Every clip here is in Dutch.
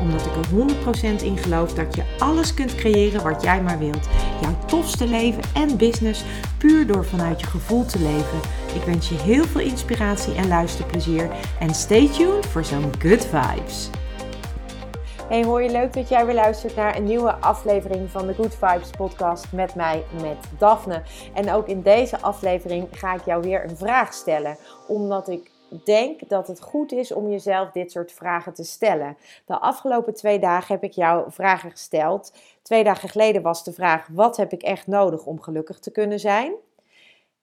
Omdat ik er 100% in geloof dat je alles kunt creëren wat jij maar wilt. Jouw tofste leven en business puur door vanuit je gevoel te leven. Ik wens je heel veel inspiratie en luisterplezier. En stay tuned voor zo'n good vibes. Hey, hoor je leuk dat jij weer luistert naar een nieuwe aflevering van de Good Vibes podcast met mij, met Daphne. En ook in deze aflevering ga ik jou weer een vraag stellen, omdat ik denk dat het goed is om jezelf dit soort vragen te stellen. De afgelopen twee dagen heb ik jou vragen gesteld. Twee dagen geleden was de vraag: wat heb ik echt nodig om gelukkig te kunnen zijn?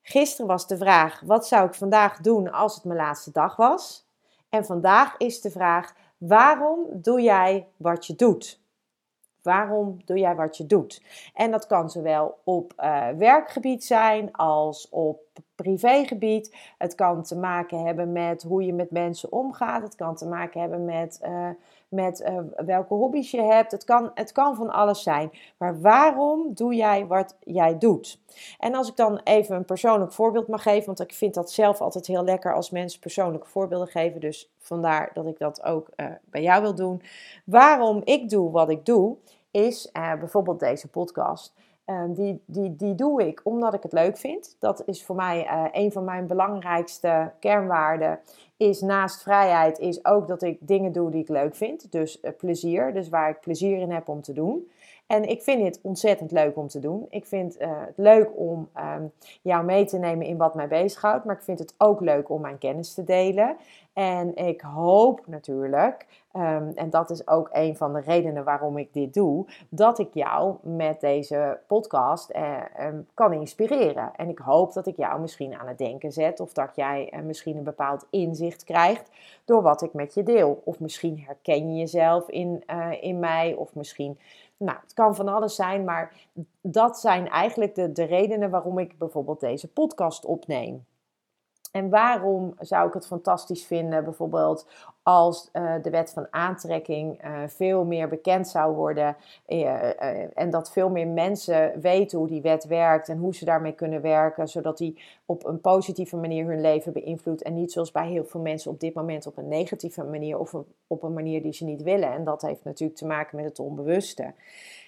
Gisteren was de vraag: wat zou ik vandaag doen als het mijn laatste dag was? En vandaag is de vraag: waarom doe jij wat je doet? Waarom doe jij wat je doet? En dat kan zowel op uh, werkgebied zijn als op privégebied. Het kan te maken hebben met hoe je met mensen omgaat. Het kan te maken hebben met, uh, met uh, welke hobby's je hebt. Het kan, het kan van alles zijn. Maar waarom doe jij wat jij doet? En als ik dan even een persoonlijk voorbeeld mag geven, want ik vind dat zelf altijd heel lekker als mensen persoonlijke voorbeelden geven. Dus vandaar dat ik dat ook uh, bij jou wil doen. Waarom ik doe wat ik doe, is bijvoorbeeld deze podcast. Ehm, die, die, die doe ik omdat ik het leuk vind. Dat is voor mij uh, een van mijn belangrijkste kernwaarden. Is naast vrijheid is ook dat ik dingen doe die ik leuk vind. Dus uh, plezier, dus waar ik plezier in heb om te doen. En ik vind dit ontzettend leuk om te doen. Ik vind uh, het leuk om um, jou mee te nemen in wat mij bezighoudt. Maar ik vind het ook leuk om mijn kennis te delen. En ik hoop natuurlijk, um, en dat is ook een van de redenen waarom ik dit doe, dat ik jou met deze podcast uh, um, kan inspireren. En ik hoop dat ik jou misschien aan het denken zet of dat jij misschien een bepaald inzicht krijgt door wat ik met je deel. Of misschien herken je jezelf in, uh, in mij, of misschien nou, het kan van alles zijn, maar dat zijn eigenlijk de, de redenen waarom ik bijvoorbeeld deze podcast opneem. En waarom zou ik het fantastisch vinden, bijvoorbeeld als uh, de wet van aantrekking uh, veel meer bekend zou worden uh, en dat veel meer mensen weten hoe die wet werkt en hoe ze daarmee kunnen werken, zodat die op een positieve manier hun leven beïnvloedt en niet zoals bij heel veel mensen op dit moment op een negatieve manier of op een manier die ze niet willen. En dat heeft natuurlijk te maken met het onbewuste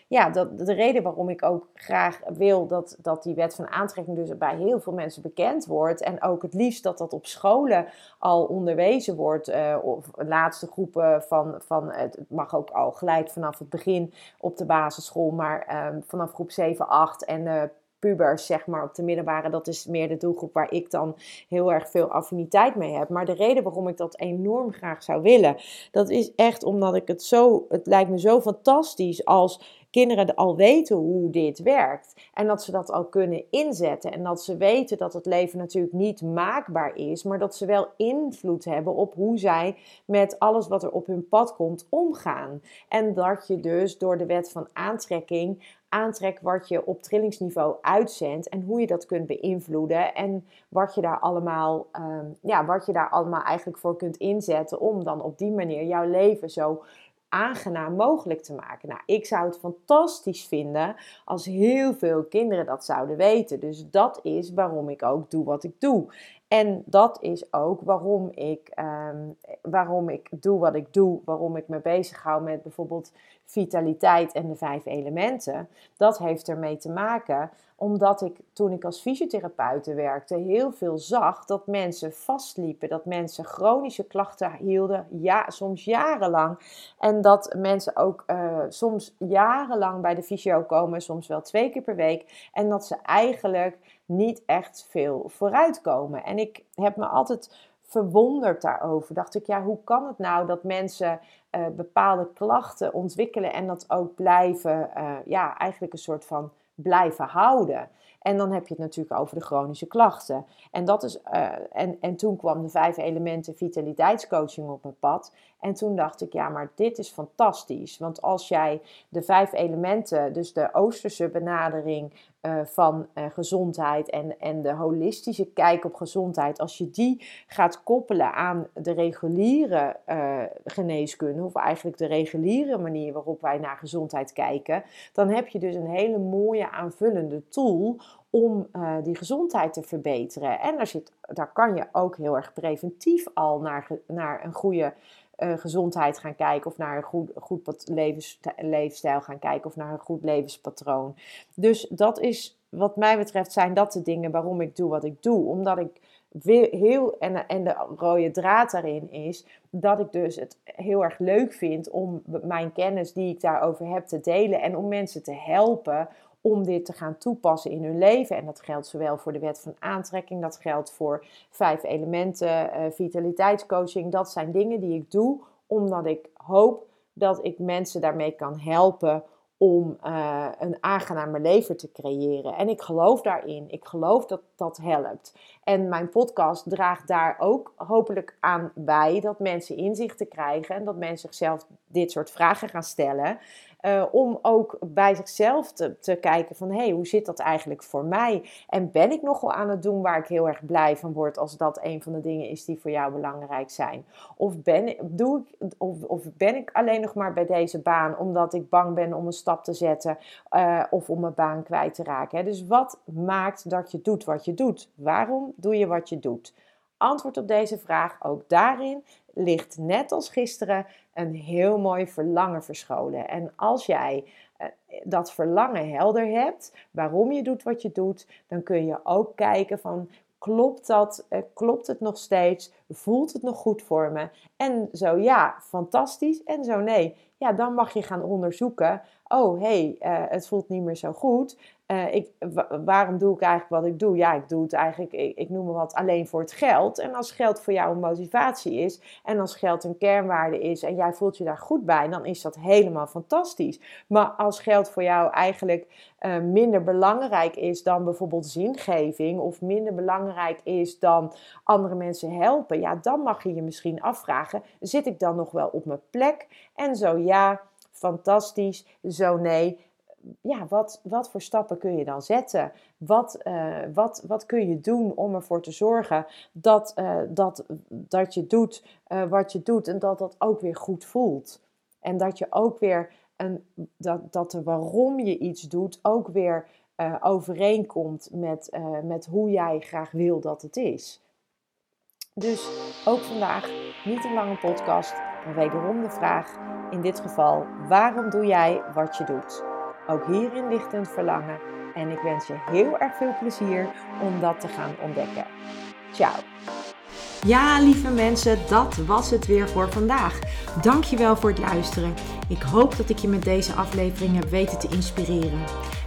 ja, dat, de reden waarom ik ook graag wil dat, dat die wet van aantrekking dus bij heel veel mensen bekend wordt. En ook het liefst dat dat op scholen al onderwezen wordt. Uh, of laatste groepen van, van het mag ook al gelijk vanaf het begin op de basisschool. Maar uh, vanaf groep 7, 8 en uh, pubers, zeg maar, op de middelbare. Dat is meer de doelgroep waar ik dan heel erg veel affiniteit mee heb. Maar de reden waarom ik dat enorm graag zou willen, dat is echt omdat ik het zo, het lijkt me zo fantastisch als kinderen al weten hoe dit werkt. En dat ze dat al kunnen inzetten. En dat ze weten dat het leven natuurlijk niet maakbaar is, maar dat ze wel invloed hebben op hoe zij met alles wat er op hun pad komt omgaan. En dat je dus door de wet van aantrekking aantrekt wat je op trillingsniveau uitzendt en hoe je dat kunt beïnvloeden en wat je daar allemaal, um, ja, wat je daar allemaal eigenlijk voor kunt inzetten om dan op die manier jouw leven zo aangenaam mogelijk te maken. Nou, ik zou het fantastisch vinden als heel veel kinderen dat zouden weten. Dus dat is waarom ik ook doe wat ik doe. En dat is ook waarom ik, um, waarom ik doe wat ik doe, waarom ik me bezighoud met bijvoorbeeld vitaliteit en de vijf elementen. Dat heeft ermee te maken omdat ik toen ik als fysiotherapeute werkte heel veel zag dat mensen vastliepen, dat mensen chronische klachten hielden, ja, soms jarenlang. En dat mensen ook uh, soms jarenlang bij de fysio komen, soms wel twee keer per week. En dat ze eigenlijk niet echt veel vooruitkomen. En ik heb me altijd verwonderd daarover. Dacht ik, ja, hoe kan het nou dat mensen uh, bepaalde klachten ontwikkelen en dat ook blijven, uh, ja, eigenlijk een soort van blijven houden. En dan heb je het natuurlijk over de chronische klachten. En, dat is, uh, en, en toen kwam de vijf elementen vitaliteitscoaching op mijn pad. En toen dacht ik, ja, maar dit is fantastisch. Want als jij de vijf elementen, dus de Oosterse benadering, eh, van uh, gezondheid en, en de holistische kijk op gezondheid, als je die gaat koppelen aan de reguliere uh, geneeskunde, of eigenlijk de reguliere manier waarop wij naar gezondheid kijken, dan heb je dus een hele mooie aanvullende tool om die gezondheid te verbeteren. En daar, zit, daar kan je ook heel erg preventief al naar, naar een goede uh, gezondheid gaan kijken of naar een goed, goed levens, leefstijl gaan kijken of naar een goed levenspatroon. Dus dat is, wat mij betreft, zijn dat de dingen waarom ik doe wat ik doe. Omdat ik heel, en, en de rode draad daarin is dat ik dus het heel erg leuk vind om mijn kennis die ik daarover heb te delen en om mensen te helpen om dit te gaan toepassen in hun leven. En dat geldt zowel voor de wet van aantrekking, dat geldt voor vijf elementen, uh, vitaliteitscoaching. Dat zijn dingen die ik doe omdat ik hoop dat ik mensen daarmee kan helpen om uh, een aangenamer leven te creëren. En ik geloof daarin. Ik geloof dat dat helpt. En mijn podcast draagt daar ook hopelijk aan bij dat mensen inzichten krijgen en dat mensen zichzelf dit soort vragen gaan stellen. Uh, om ook bij zichzelf te, kijken van, hé, hey, hoe zit dat eigenlijk voor mij? En ben ik nog wel aan het doen waar ik heel erg blij van word als dat een van de dingen is die voor jou belangrijk zijn? Of ben, doe ik, of, of ben ik alleen nog maar bij deze baan omdat ik bang ben om een stap te zetten uh, of om mijn baan kwijt te raken? Hè? Dus wat maakt dat je doet wat je doet? Waarom doe je wat je doet? Antwoord op deze vraag ook daarin ligt net als gisteren een heel mooi verlangen verscholen. En als jij eh, dat verlangen helder hebt, waarom je doet wat je doet, dan kun je ook kijken van klopt dat, eh, klopt het nog steeds, voelt het nog goed voor me? En zo ja, fantastisch. En zo nee, ja, dan mag je gaan onderzoeken. Oh, hé, hey, uh, het voelt niet meer zo goed. Uh, ik, waarom doe ik eigenlijk wat ik doe? Ja, ik doe het eigenlijk, ik, ik, noem me wat, alleen voor het geld. En als geld voor jou een motivatie is en als geld een kernwaarde is en jij voelt je daar goed bij, dan is dat helemaal fantastisch. Maar als geld voor jou eigenlijk uh, minder belangrijk is dan bijvoorbeeld zingeving of minder belangrijk is dan andere mensen helpen, ja, dan mag je je misschien afvragen, zit ik dan nog wel op mijn plek? En zo ja, fantastisch, zo nee ja, wat, wat voor stappen kun je dan zetten? Wat, uh, wat, wat kun je doen om ervoor te zorgen dat, uh, dat, dat je doet uh, wat je doet en dat dat ook weer goed voelt? En dat je ook weer een, dat, dat de waarom je iets doet ook weer overeenkomt met, met hoe jij graag wil dat het is. Dus ook vandaag niet een lange podcast, maar wederom de vraag in dit geval: waarom doe jij wat je doet? Ook hierin ligt een verlangen en ik wens je heel erg veel plezier om dat te gaan ontdekken. Ciao! Ja, lieve mensen, dat was het weer voor vandaag. Dankjewel voor het luisteren. Ik hoop dat ik je met deze aflevering heb weten te inspireren.